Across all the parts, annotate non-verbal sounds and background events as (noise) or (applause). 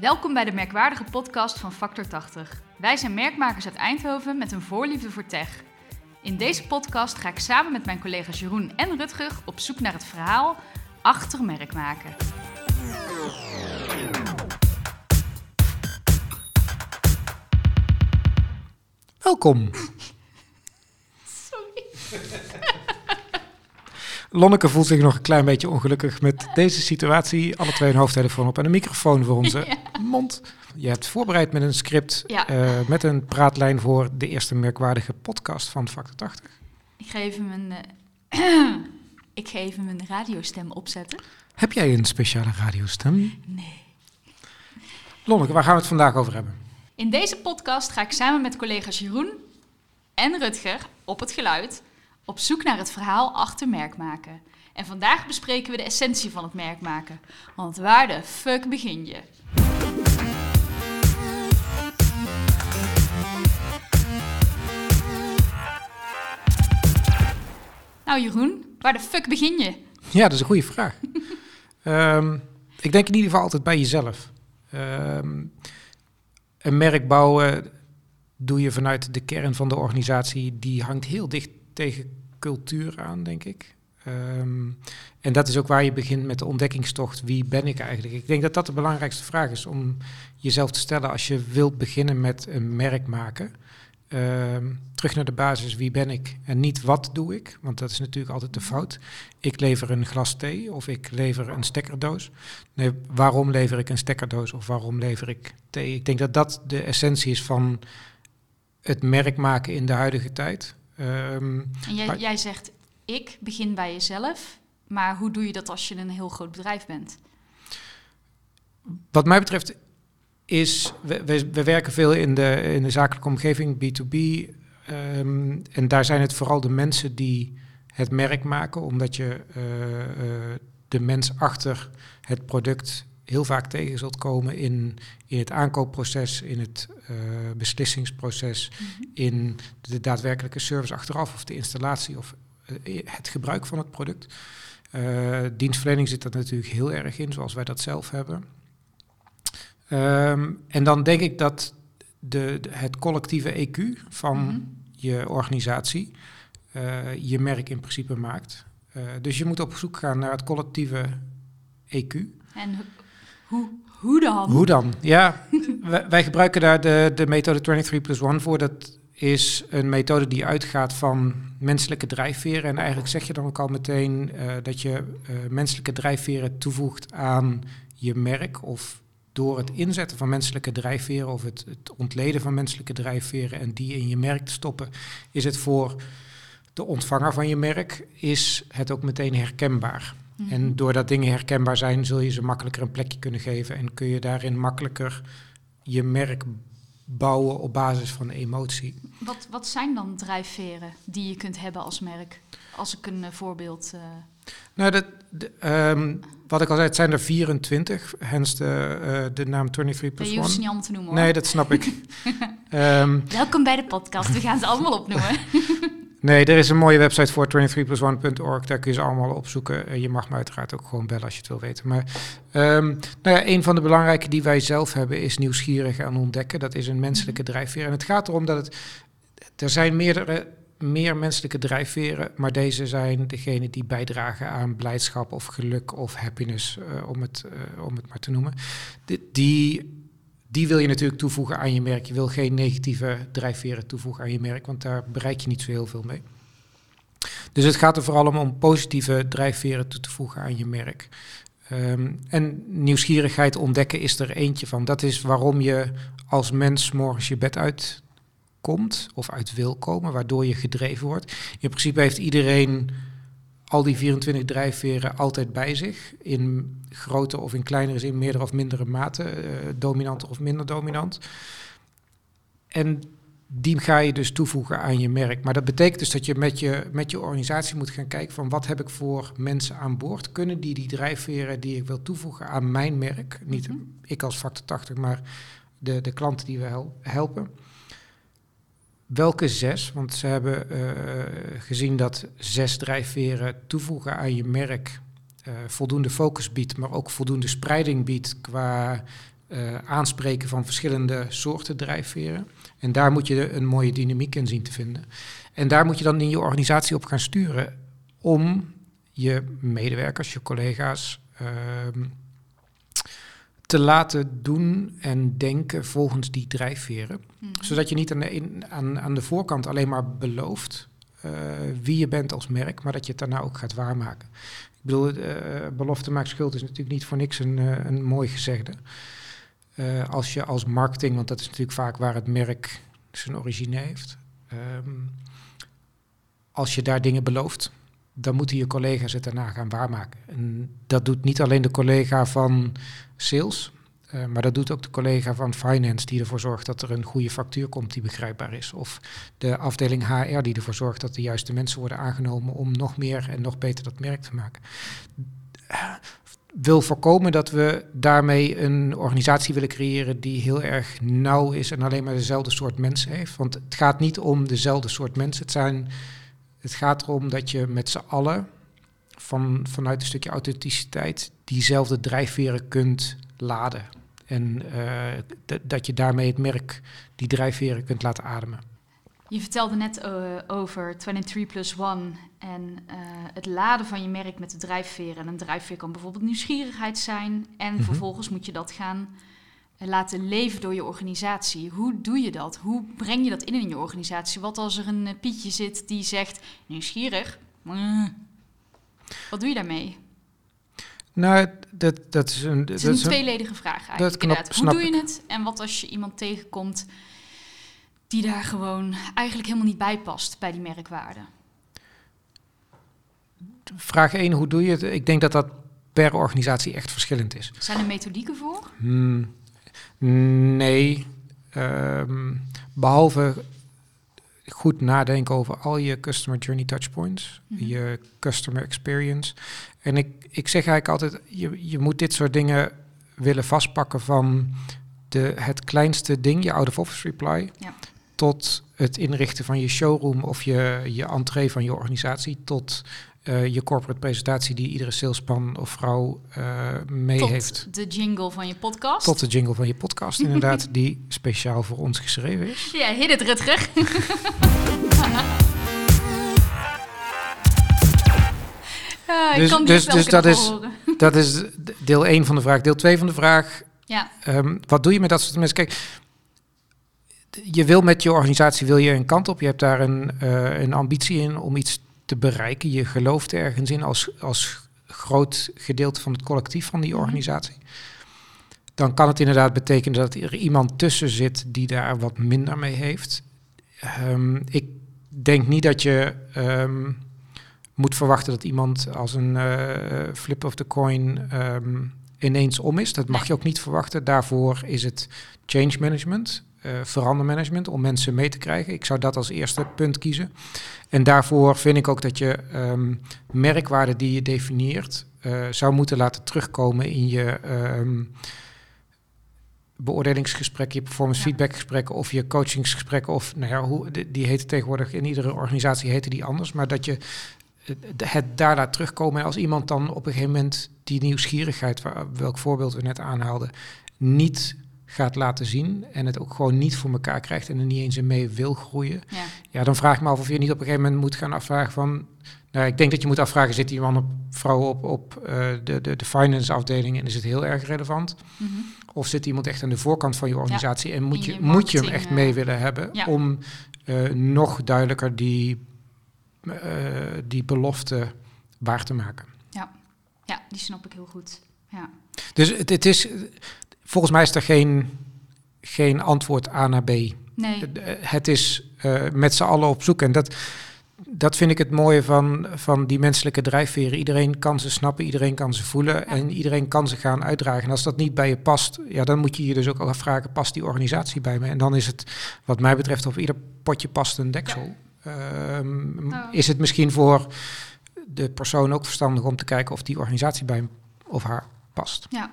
Welkom bij de merkwaardige podcast van Factor 80. Wij zijn merkmakers uit Eindhoven met een voorliefde voor tech. In deze podcast ga ik samen met mijn collega's Jeroen en Rutger op zoek naar het verhaal achter merkmaken. Welkom. Lonneke voelt zich nog een klein beetje ongelukkig met deze situatie. Alle twee een hoofdtelefoon op en een microfoon voor onze (laughs) mond. Je hebt voorbereid met een script, Ja. eh, met een praatlijn voor de eerste merkwaardige podcast van Factor 80. Ik ga even mijn, eh, (clears throat) ik ga even mijn radiostem opzetten. Heb jij een speciale radiostem? Nee. Lonneke, waar gaan we het vandaag over hebben? In deze podcast ga ik samen met collega's Jeroen en Rutger op het geluid op zoek naar het verhaal achter merkmaken. En vandaag bespreken we de essentie van het merkmaken. Want waar de fuck begin je? Nou Jeroen, waar de fuck begin je? Ja, dat is een goede vraag. (laughs) Ehm, ik denk in ieder geval altijd bij jezelf. Ehm, een merk bouwen doe je vanuit de kern van de organisatie. Die hangt heel dicht tegen cultuur aan, denk ik. Ehm, en dat is ook waar je begint met de ontdekkingstocht. Wie ben ik eigenlijk? Ik denk dat dat de belangrijkste vraag is om jezelf te stellen als je wilt beginnen met een merk maken. Ehm, terug naar de basis, wie ben ik? En niet wat doe ik, want dat is natuurlijk altijd de fout. Ik lever een glas thee of ik lever een stekkerdoos. Nee, waarom lever ik een stekkerdoos of waarom lever ik thee? Ik denk dat dat de essentie is van het merk maken in de huidige tijd. Ehm, En jij, Maar- jij zegt, ik begin bij jezelf. Maar hoe doe je dat als je een heel groot bedrijf bent? Wat mij betreft is, we, we, we werken veel in de, in de zakelijke omgeving, B2B. ehm, en daar zijn het vooral de mensen die het merk maken, omdat je eh, eh, de mens achter het product heel vaak tegen zult komen in, in het aankoopproces, in het eh, beslissingsproces, in de daadwerkelijke service achteraf of de installatie of eh, het gebruik van het product. Eh, dienstverlening zit er natuurlijk heel erg in, zoals wij dat zelf hebben. Ehm, en dan denk ik dat de, de- het collectieve EQ van Mhm. je organisatie je merk in principe maakt. Dus je moet op zoek gaan naar het collectieve EQ. En hoe, dan? Hoe dan? Ja, (laughs) wij, wij gebruiken daar de, de methode 23 plus 1 voor. Dat is een methode die uitgaat van menselijke drijfveren. En eigenlijk zeg je dan ook al meteen eh, dat je eh, menselijke drijfveren toevoegt aan je merk. Of door het inzetten van menselijke drijfveren of het, het ontleden van menselijke drijfveren en die in je merk te stoppen, is het voor de ontvanger van je merk, is het ook meteen herkenbaar. Mhm. En doordat dingen herkenbaar zijn, zul je ze makkelijker een plekje kunnen geven. En kun je daarin makkelijker je merk bouwen op basis van emotie. Wat, wat zijn dan drijfveren die je kunt hebben als merk? Als ik een eh, voorbeeld... eh, Nou, dat, de, ehm, wat ik al zei, het zijn er 24. Hens de, eh, de naam 23 plus je hoeft ze 1. niet allemaal te noemen hoor. Nee, dat snap ik. (laughs) Ehm, Welkom bij de podcast. We gaan ze allemaal opnoemen. (laughs) nee, er is een mooie website voor 23plus1.org. Daar kun je ze allemaal opzoeken. Eh, je mag me uiteraard ook gewoon bellen als je het wil weten. Maar ehm, nou ja, een van de belangrijke die wij zelf hebben is nieuwsgierig en ontdekken. Dat is een menselijke drijfveer. En het gaat erom dat het... Er zijn meerdere, meer menselijke drijfveren, maar deze zijn degene die bijdragen aan blijdschap of geluk of happiness, eh, om, het, eh, om het maar te noemen. Die, die, die wil je natuurlijk toevoegen aan je merk. Je wil geen negatieve drijfveren toevoegen aan je merk, want daar bereik je niet zo heel veel mee. Dus het gaat er vooral om om positieve drijfveren toe te voegen aan je merk. Ehm, en nieuwsgierigheid ontdekken is er eentje van. Dat is waarom je als mens morgens je bed uitkomt of uit wil komen, waardoor je gedreven wordt. In principe heeft iedereen al die 24 drijfveren altijd bij zich, in grote of in kleinere zin, meerdere of mindere mate, eh, dominant of minder dominant. En die ga je dus toevoegen aan je merk. Maar dat betekent dus dat je met je, met je organisatie moet gaan kijken van wat heb ik voor mensen aan boord? Kunnen die die drijfveren die ik wil toevoegen aan mijn merk, niet Mhm. ik als factor 80, maar de, de klanten die we hel- helpen. Welke zes? Want ze hebben eh, gezien dat zes drijfveren toevoegen aan je merk eh, voldoende focus biedt, maar ook voldoende spreiding biedt qua eh, aanspreken van verschillende soorten drijfveren. En daar moet je een mooie dynamiek in zien te vinden. En daar moet je dan in je organisatie op gaan sturen om je medewerkers, je collega's ehm, te laten doen en denken volgens die drijfveren. Mhm. Zodat je niet aan de, in- aan, aan de voorkant alleen maar belooft eh, wie je bent als merk, maar dat je het daarna ook gaat waarmaken. Ik bedoel, eh, belofte maakt schuld is natuurlijk niet voor niks een, eh, een mooi gezegde. Als je als marketing, want dat is natuurlijk vaak waar het merk zijn origine heeft. ehm, als je daar dingen belooft, dan moeten je collega's het daarna gaan waarmaken. En dat doet niet alleen de collega van sales, eh, maar dat doet ook de collega van finance die ervoor zorgt dat er een goede factuur komt die begrijpbaar is. Of de afdeling HR die ervoor zorgt dat de juiste mensen worden aangenomen om nog meer en nog beter dat merk te maken. Wil voorkomen dat we daarmee een organisatie willen creëren die heel erg nauw is en alleen maar dezelfde soort mensen heeft. Want het gaat niet om dezelfde soort mensen. Het, zijn, het gaat erom dat je met z'n allen van, vanuit een stukje authenticiteit diezelfde drijfveren kunt laden. En eh, dat je daarmee het merk die drijfveren kunt laten ademen. Je vertelde net eh, over 23 plus 1 en eh, het laden van je merk met de drijfveren. En een drijfveer kan bijvoorbeeld nieuwsgierigheid zijn. En Mhm. vervolgens moet je dat gaan laten leven door je organisatie. Hoe doe je dat? Hoe breng je dat in in je organisatie? Wat als er een eh, Pietje zit die zegt, nieuwsgierig? Mm. Wat doe je daarmee? Nou, dat, dat is een. Het Dat is een is een tweeledige vraag eigenlijk. knap- inderdaad. Hoe doe je het? En wat als je iemand tegenkomt die daar gewoon eigenlijk helemaal niet bij past bij die merkwaarde? vraag 1, hoe doe je het? Ik denk dat dat per organisatie echt verschillend is. Zijn er methodieken voor? Hmm, nee. Ehm, behalve goed nadenken over al je customer journey touchpoints, Mhm. je customer experience. En ik, ik zeg eigenlijk altijd, je, je moet dit soort dingen willen vastpakken van de, het kleinste ding, je out-of-office reply, Ja. tot het inrichten van je showroom of je, je entree van je organisatie, tot eh, je corporate presentatie die iedere salesman of vrouw eh, mee Tot heeft. de jingle van je podcast? Tot de jingle van je podcast, inderdaad, (laughs) die speciaal voor ons geschreven is. Ja, hit het Rutger. (laughs) Dus- dus- dus, dat is-. Dat is deel 1 van de vraag. Deel 2 van de vraag, Ja, ehm, wat doe je met dat soort mensen? Kijk, je wil met je organisatie wil je een kant op. Je hebt daar een, eh, een ambitie in om iets te bereiken. Je gelooft ergens in als, als groot gedeelte van het collectief van die Mhm. organisatie. Dan kan het inderdaad betekenen dat er iemand tussen zit die daar wat minder mee heeft. Ehm, ik denk niet dat je ehm, moet verwachten dat iemand als een eh, flip of the coin ehm, ineens om is. Dat mag je ook niet verwachten. Daarvoor is het change management, verandermanagement, om mensen mee te krijgen. Ik zou dat als eerste punt kiezen. En daarvoor vind ik ook dat je ehm merkwaarden die je definieert, eh, zou moeten laten terugkomen in je ehm, beoordelingsgesprekken, je performance Ja. feedback gesprekken of je coachingsgesprekken of nou ja, hoe, die, heten tegenwoordig in iedere organisatie heten die anders, maar dat je het, het daar laat terugkomen en als iemand dan op een gegeven moment die nieuwsgierigheid, waar, welk voorbeeld we net aanhaalden, niet gaat laten zien en het ook gewoon niet voor elkaar krijgt en er niet eens in mee wil groeien, ja. ja, dan vraag ik me af of je niet op een gegeven moment moet gaan afvragen van... Nou, ik denk dat je moet afvragen, zit die man of vrouw op, op eh, de, de, de finance afdeling en is het heel erg relevant? Mhm. Of zit iemand echt aan de voorkant van je organisatie en moet je, je moet je hem echt eh, mee willen hebben ja. om eh, nog duidelijker die, eh, die belofte waar te maken? ja, die snap ik heel goed. Ja. Dus het, het is, volgens mij is er geen, geen antwoord A naar B. Nee, Het is eh, met z'n allen op zoek. En dat, dat vind ik het mooie van, van die menselijke drijfveren. Iedereen kan ze snappen, iedereen kan ze voelen en iedereen kan ze gaan uitdragen. En als dat niet bij je past, ja, dan moet je je dus ook afvragen, past die organisatie bij me? En dan is het, wat mij betreft, op ieder potje past een deksel. Ehm, Nou. Is het misschien voor de persoon ook verstandig om te kijken of die organisatie bij hem of haar past? ja.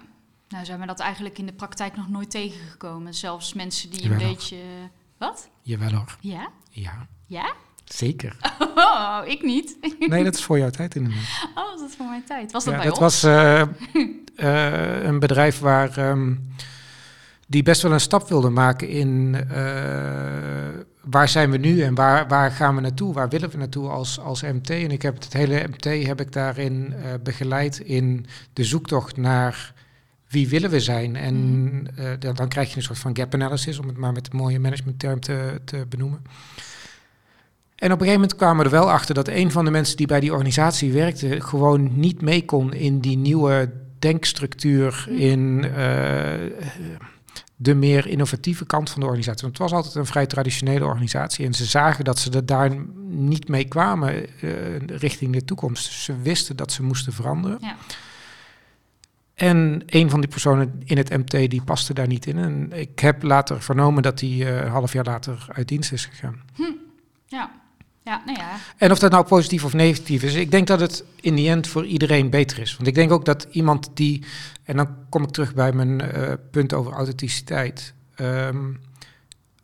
Nou zijn we dat eigenlijk in de praktijk nog nooit tegengekomen. Zelfs mensen die Jawel een beetje... Wat? Jawel hoor. Ja? Ja, Ja? zeker. (laughs) Oh, ik niet. (laughs) Nee, dat is voor jouw tijd inderdaad. Oh, was dat voor mijn tijd? Was dat ja, bij dat ons? was eh, (laughs) eh, een bedrijf waar ehm, die best wel een stap wilden maken in eh, waar zijn we nu en waar, waar gaan we naartoe, waar willen we naartoe als, als MT. En ik heb het hele MT heb ik daarin begeleid in de zoektocht naar wie willen we zijn. En uh, dan krijg je een soort van gap analysis, om het maar met een mooie managementterm te, te benoemen. En op een gegeven moment kwamen we er wel achter dat een van de mensen die bij die organisatie werkte, gewoon niet mee kon in die nieuwe denkstructuur, in de meer innovatieve kant van de organisatie. Want het was altijd een vrij traditionele organisatie en ze zagen dat ze er daar niet mee kwamen uh, richting de toekomst. Ze wisten dat ze moesten veranderen. Ja. En een van die personen in het MT die paste daar niet in. En ik heb later vernomen dat hij uh, een half jaar later uit dienst is gegaan. Hm. Ja. Ja, nou ja. En of dat nou positief of negatief is, ik denk dat het in die end voor iedereen beter is. Want ik denk ook dat iemand die, en dan kom ik terug bij mijn uh, punt over authenticiteit. Um,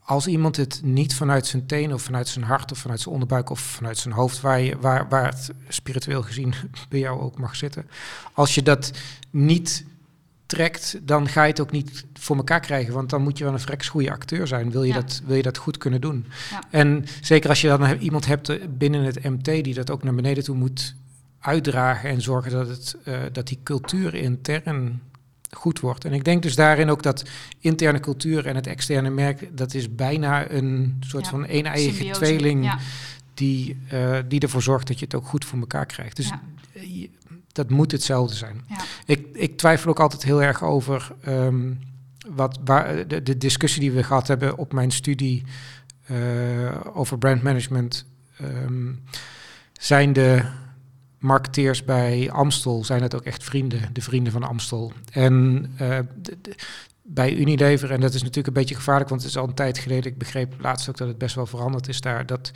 als iemand het niet vanuit zijn teen of vanuit zijn hart of vanuit zijn onderbuik of vanuit zijn hoofd, waar, je, waar, waar het spiritueel gezien (laughs) bij jou ook mag zitten, als je dat niet trekt, dan ga je het ook niet voor elkaar krijgen. Want dan moet je wel een vreks goede acteur zijn. Wil je, dat, wil je dat goed kunnen doen? Ja. En zeker als je dan iemand hebt binnen het MT die dat ook naar beneden toe moet uitdragen en zorgen dat, het, uh, dat die cultuur intern goed wordt. En ik denk dus daarin ook dat interne cultuur en het externe merk, dat is bijna een soort ja. van een-eigen tweeling ja. die, uh, die ervoor zorgt dat je het ook goed voor elkaar krijgt. Dus dat moet hetzelfde zijn. Ik, ik twijfel ook altijd heel erg over um, wat, waar, de, de, discussie die we gehad hebben op mijn studie uh, over brandmanagement. Um, zijn de marketeers bij Amstel, zijn het ook echt vrienden, de vrienden van Amstel. En uh, de, de, bij Unilever, en dat is natuurlijk een beetje gevaarlijk, want het is al een tijd geleden, ik begreep laatst ook dat het best wel veranderd is daar, dat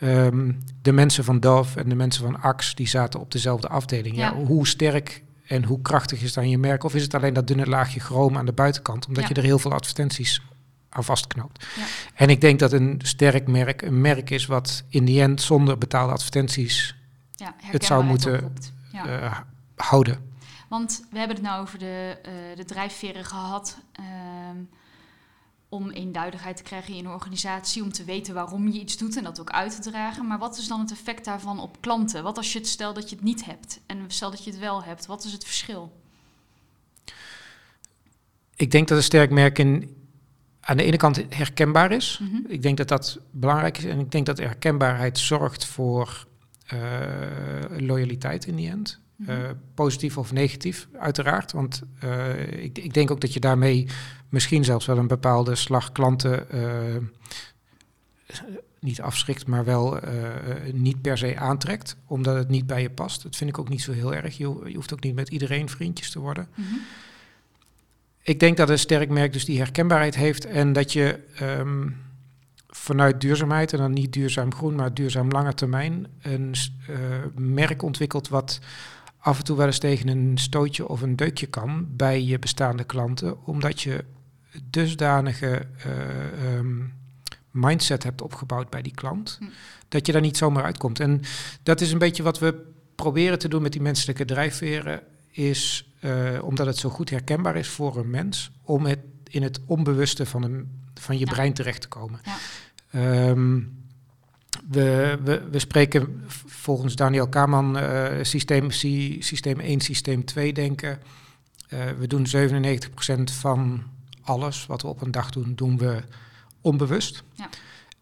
um, de mensen van Dove en de mensen van Axe, die zaten op dezelfde afdeling. Ja. ja. hoe sterk en hoe krachtig is dan je merk? Of is het alleen dat dunne laagje chroom aan de buitenkant, omdat ja. je er heel veel advertenties aan vastknoopt? Ja. En ik denk dat een sterk merk een merk is wat in die end zonder betaalde advertenties het zou moeten uh, houden. Want we hebben het nou over de, uh, de drijfveren gehad. Uh, om eenduidigheid te krijgen in een organisatie, om te weten waarom je iets doet en dat ook uit te dragen. Maar wat is dan het effect daarvan op klanten? Wat als je het stel dat je het niet hebt en stel dat je het wel hebt, wat is het verschil? Ik denk dat een sterk merk in, aan de ene kant herkenbaar is. Mm -hmm. Ik denk dat dat belangrijk is en ik denk dat herkenbaarheid zorgt voor loyaliteit in die end. Uh, positief of negatief, uiteraard. Want uh, ik, ik, denk ook dat je daarmee misschien zelfs wel een bepaalde slag klanten uh, niet afschrikt, maar wel niet per se aantrekt, omdat het niet bij je past. Dat vind ik ook niet zo heel erg. Je, je hoeft ook niet met iedereen vriendjes te worden. -hmm. Ik denk dat een sterk merk dus die herkenbaarheid heeft en dat je um, vanuit duurzaamheid, en dan niet duurzaam groen, maar duurzaam lange termijn, een merk ontwikkelt wat af en toe wel eens tegen een stootje of een deukje kan bij je bestaande klanten, omdat je dusdanige uh, um, mindset hebt opgebouwd bij die klant, hm. dat je daar niet zomaar uitkomt. En dat is een beetje wat we proberen te doen met die menselijke drijfveren, is uh, omdat het zo goed herkenbaar is voor een mens, om het in het onbewuste van, een, van je ja. brein terecht te komen. Ja. Um, we, we, we, spreken volgens Daniel Kaman uh, systeem, systeem 1, systeem 2 denken. Uh, we doen 97% van alles wat we op een dag doen, doen we onbewust. Ja.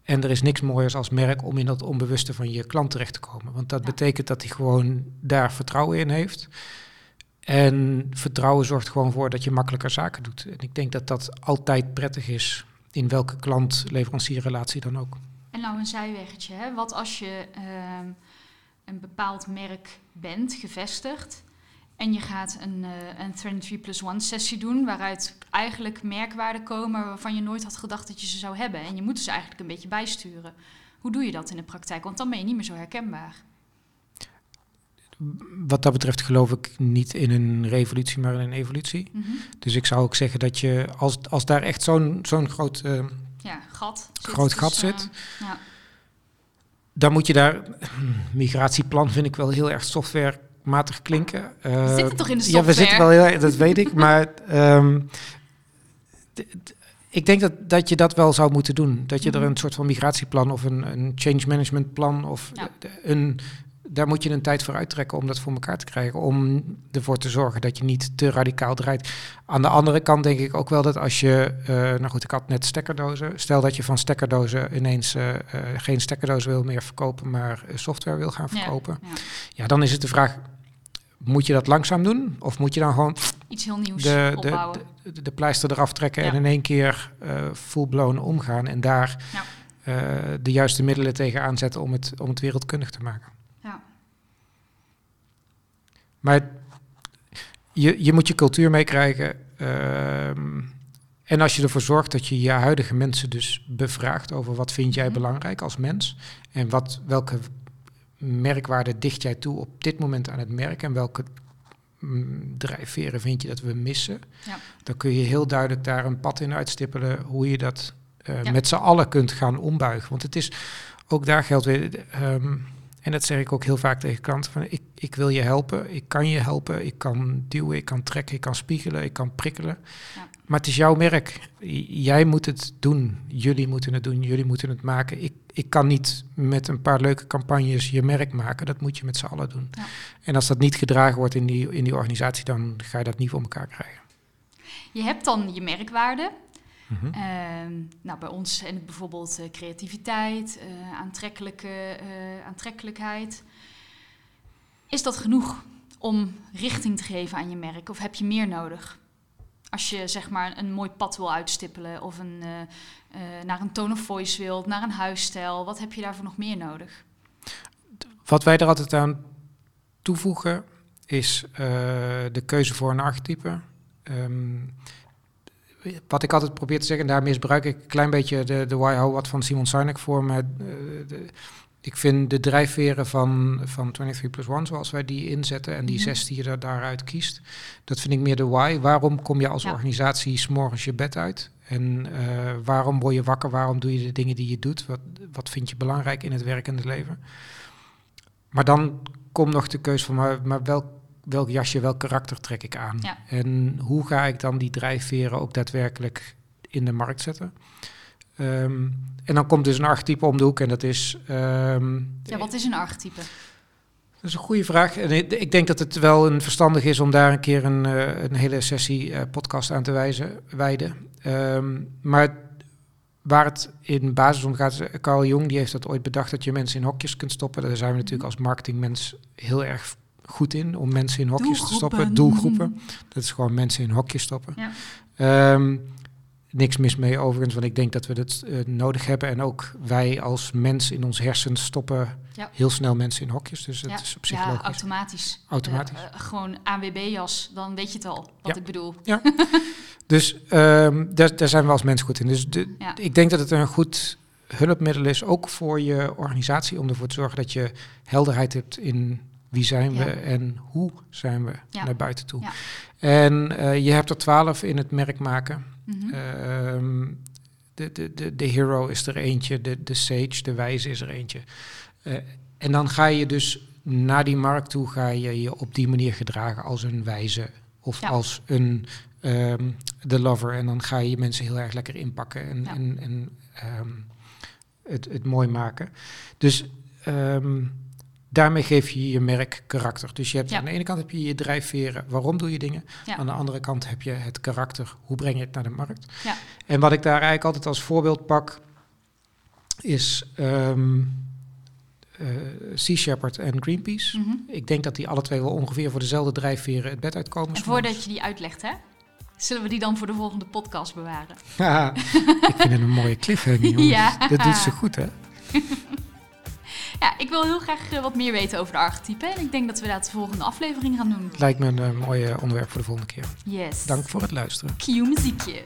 En er is niks mooiers als merk om in dat onbewuste van je klant terecht te komen. Want dat ja. betekent dat hij gewoon daar vertrouwen in heeft. En vertrouwen zorgt gewoon voor dat je makkelijker zaken doet. En ik denk dat dat altijd prettig is in welke klant-leverancierrelatie dan ook. En nou een zijweggetje, hè? wat als je uh, een bepaald merk bent, gevestigd, en je gaat een, uh, een 3 plus 1 sessie doen, waaruit eigenlijk merkwaarden komen waarvan je nooit had gedacht dat je ze zou hebben. En je moet ze eigenlijk een beetje bijsturen. Hoe doe je dat in de praktijk? Want dan ben je niet meer zo herkenbaar. Wat dat betreft geloof ik niet in een revolutie, maar in een evolutie. Mm -hmm. Dus ik zou ook zeggen dat je, als, als daar echt zo'n zo'n groot uh, ja, gat zit, groot dus, gat uh, zit. Ja. Dan moet je daar, migratieplan vind ik wel heel erg softwarematig klinken. Uh, we zitten toch in de software? Ja, we zitten wel heel erg, dat weet ik. maar um, ik denk dat, dat je dat wel zou moeten doen. Dat je er Mhm. een soort van migratieplan of een, een change management plan of Ja. een, daar moet je een tijd voor uittrekken om dat voor elkaar te krijgen. Om ervoor te zorgen dat je niet te radicaal draait. Aan de andere kant denk ik ook wel dat als je, eh, nou goed, ik had net stekkerdozen. Stel dat je van stekkerdozen ineens eh, eh, geen stekkerdozen wil meer verkopen, maar software wil gaan verkopen. ja. Ja, dan is het de vraag, moet je dat langzaam doen? Of moet je dan gewoon Iets heel nieuws de, opbouwen. de, de, de pleister eraf trekken Ja. en in één keer eh full-blown omgaan en daar de juiste middelen tegen aanzetten om het, om het wereldkundig te maken. Maar je, je moet je cultuur meekrijgen. ehm, en als je ervoor zorgt dat je je huidige mensen dus bevraagt over wat vind jij Mhm. belangrijk als mens en wat, welke merkwaarde dicht jij toe op dit moment aan het merk en welke mm, drijfveren vind je dat we missen, Ja. dan kun je heel duidelijk daar een pad in uitstippelen hoe je dat eh, Ja. met z'n allen kunt gaan ombuigen. Want het is, ook daar geldt weer, ehm, en dat zeg ik ook heel vaak tegen klanten, van ik, ik wil je helpen, ik kan je helpen, ik kan duwen, ik kan trekken, ik kan spiegelen, ik kan prikkelen. Ja. Maar het is jouw merk. Jij moet het doen. Jullie moeten het doen. Jullie moeten het maken. Ik, ik kan niet met een paar leuke campagnes je merk maken. Dat moet je met z'n allen doen. Ja. En als dat niet gedragen wordt in die, in die organisatie, dan ga je dat niet voor elkaar krijgen. Je hebt dan je merkwaarde. Mhm. Ehm, nou, bij ons zijn het bijvoorbeeld eh, creativiteit, eh, aantrekkelijke, eh, aantrekkelijkheid. Is dat genoeg om richting te geven aan je merk? Of heb je meer nodig? Als je zeg maar een mooi pad wil uitstippelen of een, naar een tone of voice wilt, naar een huisstijl, wat heb je daarvoor nog meer nodig? Wat wij er altijd aan toevoegen is de keuze voor een archetype. Ehm, wat ik altijd probeer te zeggen, en daar misbruik ik een klein beetje de, de why, how, what van Simon Sinek voor. Maar eh, de, ik vind de drijfveren van, van 23 plus 1, zoals wij die inzetten, en die Mhm. zes die je daaruit kiest, dat vind ik meer de why. Waarom kom je als Ja. organisatie s'morgens je bed uit? En eh, waarom word je wakker? Waarom doe je de dingen die je doet? Wat, wat vind je belangrijk in het werk en het leven? Maar dan komt nog de keuze van, maar, maar welk, welk jasje, welk karakter trek ik aan? Ja. En hoe ga ik dan die drijfveren ook daadwerkelijk in de markt zetten? Ehm, en dan komt dus een archetype om de hoek en dat is... ehm, Ja, wat is een archetype? dat is een goede vraag. En ik, ik denk dat het wel een verstandig is om daar een keer een, eh, een hele sessie eh, podcast aan te wijzen, wijden. Ehm, maar waar het in basis om gaat, is, Carl Jung die heeft dat ooit bedacht dat je mensen in hokjes kunt stoppen. Daar zijn we natuurlijk als marketingmens heel erg goed in om mensen in hokjes te stoppen. Doelgroepen. Dat is gewoon mensen in hokjes stoppen. Ja. Ehm, niks mis mee overigens, want ik denk dat we dat eh, nodig hebben. En ook wij als mens in ons hersens stoppen Ja. heel snel mensen in hokjes. Dus het Ja, is op zich ja, logisch. automatisch. Automatisch. Eh, eh, gewoon ANWB-jas, dan weet je het al, wat Ja. ik bedoel. (laughs) Dus ehm, daar, daar zijn we als mens goed in. Dus de, Ja. ik denk dat het een goed hulpmiddel is, ook voor je organisatie, om ervoor te zorgen dat je helderheid hebt in wie zijn Ja. we en hoe zijn we Ja. naar buiten toe. Ja. En eh, je hebt er twaalf in het merk maken. Mhm. Ehm, de, de, de, de hero is er eentje, de, de sage, de wijze is er eentje. Eh, en dan ga je dus naar die markt toe, ga je je op die manier gedragen als een wijze of als een ehm de lover. En dan ga je je mensen heel erg lekker inpakken en, en, en ehm, het, het mooi maken. Dus daarmee geef je je merk karakter. Dus je hebt Ja. aan de ene kant heb je je drijfveren, waarom doe je dingen? Ja. Aan de andere kant heb je het karakter, hoe breng je het naar de markt? Ja. En wat ik daar eigenlijk altijd als voorbeeld pak, is ehm eh, Sea Shepherd en Greenpeace. Mhm. Ik denk dat die alle twee wel ongeveer voor dezelfde drijfveren het bed uitkomen. En voordat je die uitlegt, hè? Zullen we die dan voor de volgende podcast bewaren? Ja, (laughs) ik vind het een mooie cliffhanger, (laughs) jongens. Ja. Dat doet ze goed, hè? (laughs) Ja, ik wil heel graag eh, wat meer weten over de archetypen. En ik denk dat we dat de volgende aflevering gaan doen. Lijkt me een eh, mooi eh, onderwerp voor de volgende keer. Yes. Dank voor het luisteren. Cue muziekje.